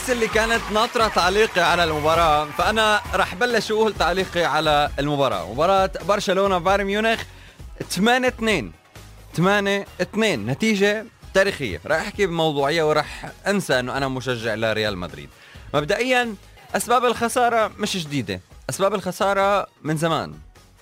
الناس اللي كانت ناطرة تعليقي على المباراة فأنا رح بلش أقول تعليقي على المباراة. مباراة برشلونة بايرن ميونخ 8 2 8 2 نتيجة تاريخية. رح أحكي بموضوعية ورح أنسى أنه أنا مشجع لريال مدريد. مبدئيا أسباب الخسارة مش جديدة. أسباب الخسارة من زمان.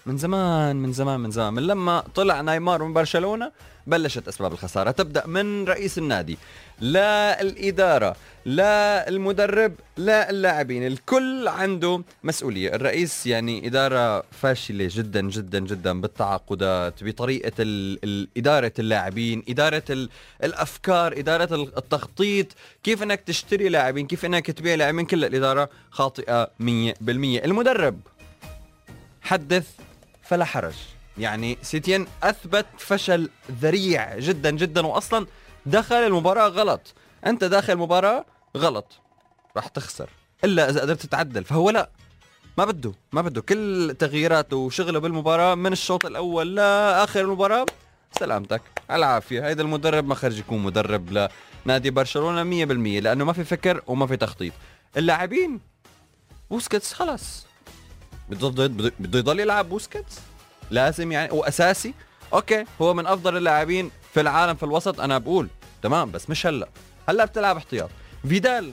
من زمان من زمان من زمان. من لما طلع نايمار من برشلونة بلشت أسباب الخسارة. تبدأ من رئيس النادي. لا الإدارة لا المدرب لا اللاعبين. الكل عنده مسؤولية. الرئيس يعني إدارة فاشلة جدا جدا جدا بالتعاقدات بطريقة إدارة اللاعبين إدارة الأفكار إدارة التخطيط. كيف أنك تشتري لاعبين؟ كيف أنك تبيع لاعبين؟ كل الإدارة خاطئة 100% المدرب حدث فلا حرج. يعني سيتين أثبت فشل ذريع جدا جدا واصلا دخل المباراة غلط. أنت داخل المباراة غلط. راح تخسر. إلا إذا قدرت تتعدل. فهو لا. ما بده. ما بده. كل تغييراته وشغله بالمباراة من الشوط الأول لآخر المباراة سلامتك. على العافية. هيدا المدرب ما خرج يكون مدرب لنادي برشلونة 100% لأنه ما في فكر وما في تخطيط. اللاعبين بوسكيتس خلص بده يضل يلعب بوسكيتس؟ لازم يعني وأساسي okay هو من أفضل اللاعبين في العالم في الوسط أنا بقول تمام بس مش هلأ. هلأ بتلعب احتياط. فيدال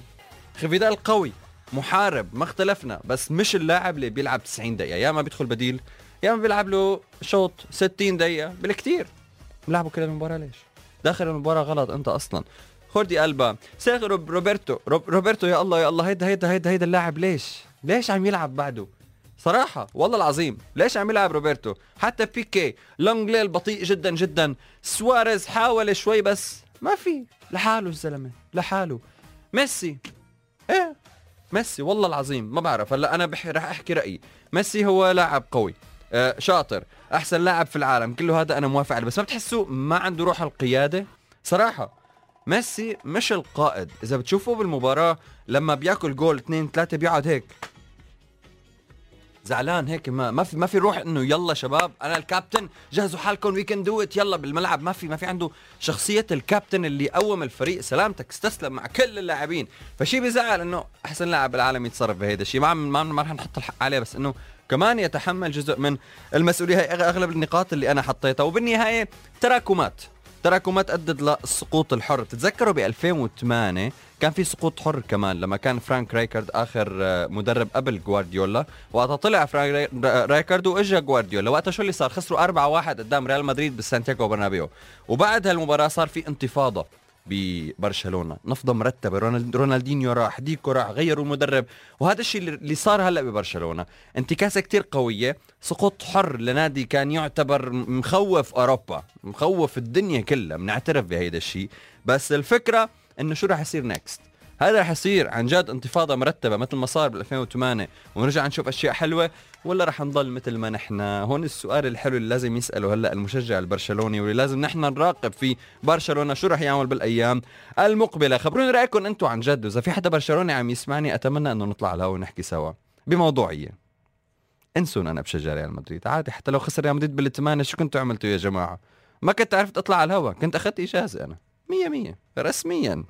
فيدال قوي محارب ما اختلفنا بس مش اللاعب اللي بيلعب 90 دقيقة. يا ما بيدخل بديل يا ما بيلعب له شوط 60 دقيقة بالكثير بلعبوا كل المباراة ليش؟ داخل المباراة غلط أنت أصلا. خوردي ألبا سيرخي روبرتو روبرتو يا الله يا الله هيدا هيدا هيدا هيدا اللاعب ليش؟ ليش عم يلعب بعده؟ صراحة والله العظيم. ليش عم يلعب روبرتو؟ حتى بيكي لونجليه بطيء جدا جدا. سواريز حاول شوي بس ما في. لحاله الزلمة لحاله. ميسي. إيه ميسي والله العظيم. ما بعرف هلأ أنا بح... رح أحكي رأيي. ميسي هو لاعب قوي. آه شاطر. أحسن لاعب في العالم. كله هذا أنا موافق عليه. بس ما بتحسوا ما عنده روح القيادة؟ صراحة ميسي مش القائد. إذا بتشوفوا بالمباراة لما بياكل جول اثنين ثلاثة بيقعد هيك. زعلان هيك ما ما في ما في روح إنه يلا شباب أنا الكابتن جهزوا حالكم we can do it يلا بالملعب. ما في ما في عنده شخصية الكابتن اللي قوم الفريق سلامتك استسلم مع كل اللاعبين. فشي بيزعل إنه أحسن لاعب بالعالم يتصرف بهيدا الشيء ما ما ما رح نحط الحق عليه بس إنه كمان يتحمل جزء من المسؤولية. هي أغلب النقاط اللي أنا حطيتها. وبالنهاية تراكمات. تراكمات أدت للسقوط الحر. تتذكروا ب 2008 كان في سقوط حر كمان لما كان فرانك رايكارد آخر آه، مدرب قبل جوارديولا وقتها طلع فرانك رايكارد وإجا جوارديولا وقتها شو اللي صار؟ خسروا 4-1 قدام ريال مدريد بالسانتياغو برنابيو. وبعد هالمباراة صار في انتفاضة. ببرشلونة. نفضه مرتبه رونالدينيو راح ديكو راح غيروا المدرب. وهذا الشيء اللي صار هلأ ببرشلونة. انتكاسة كتير قوية سقوط حر لنادي كان يعتبر مخوف أوروبا مخوف الدنيا كلها. بنعترف بهيدا الشيء. بس الفكرة إنه شو راح يصير next هذا رح يصير عن جد انتفاضة مرتبة مثل ما صار بال 2008 ونرجع نشوف أشياء حلوة ولا رح نضل مثل ما نحن؟ هون السؤال الحلو اللي لازم يسأله هلا المشجع البرشلوني واللي لازم نحن نراقب فيه برشلونة شو رح يعمل بالأيام المقبلة. خبروني رأيكم أنتم عن جد وإذا في حدا برشلوني عم يسمعني أتمنى إنه نطلع على الهواء ونحكي سوا. بموضوعية. انسون أنا بشجع ريال مدريد. عادي حتى لو خسر ريال مدريد بالثمانية شو كنتوا عملتوا يا جماعة؟ ما كنت عرفت أطلع على الهواء كنت أخذت إجازة أنا. مية مية رسميا.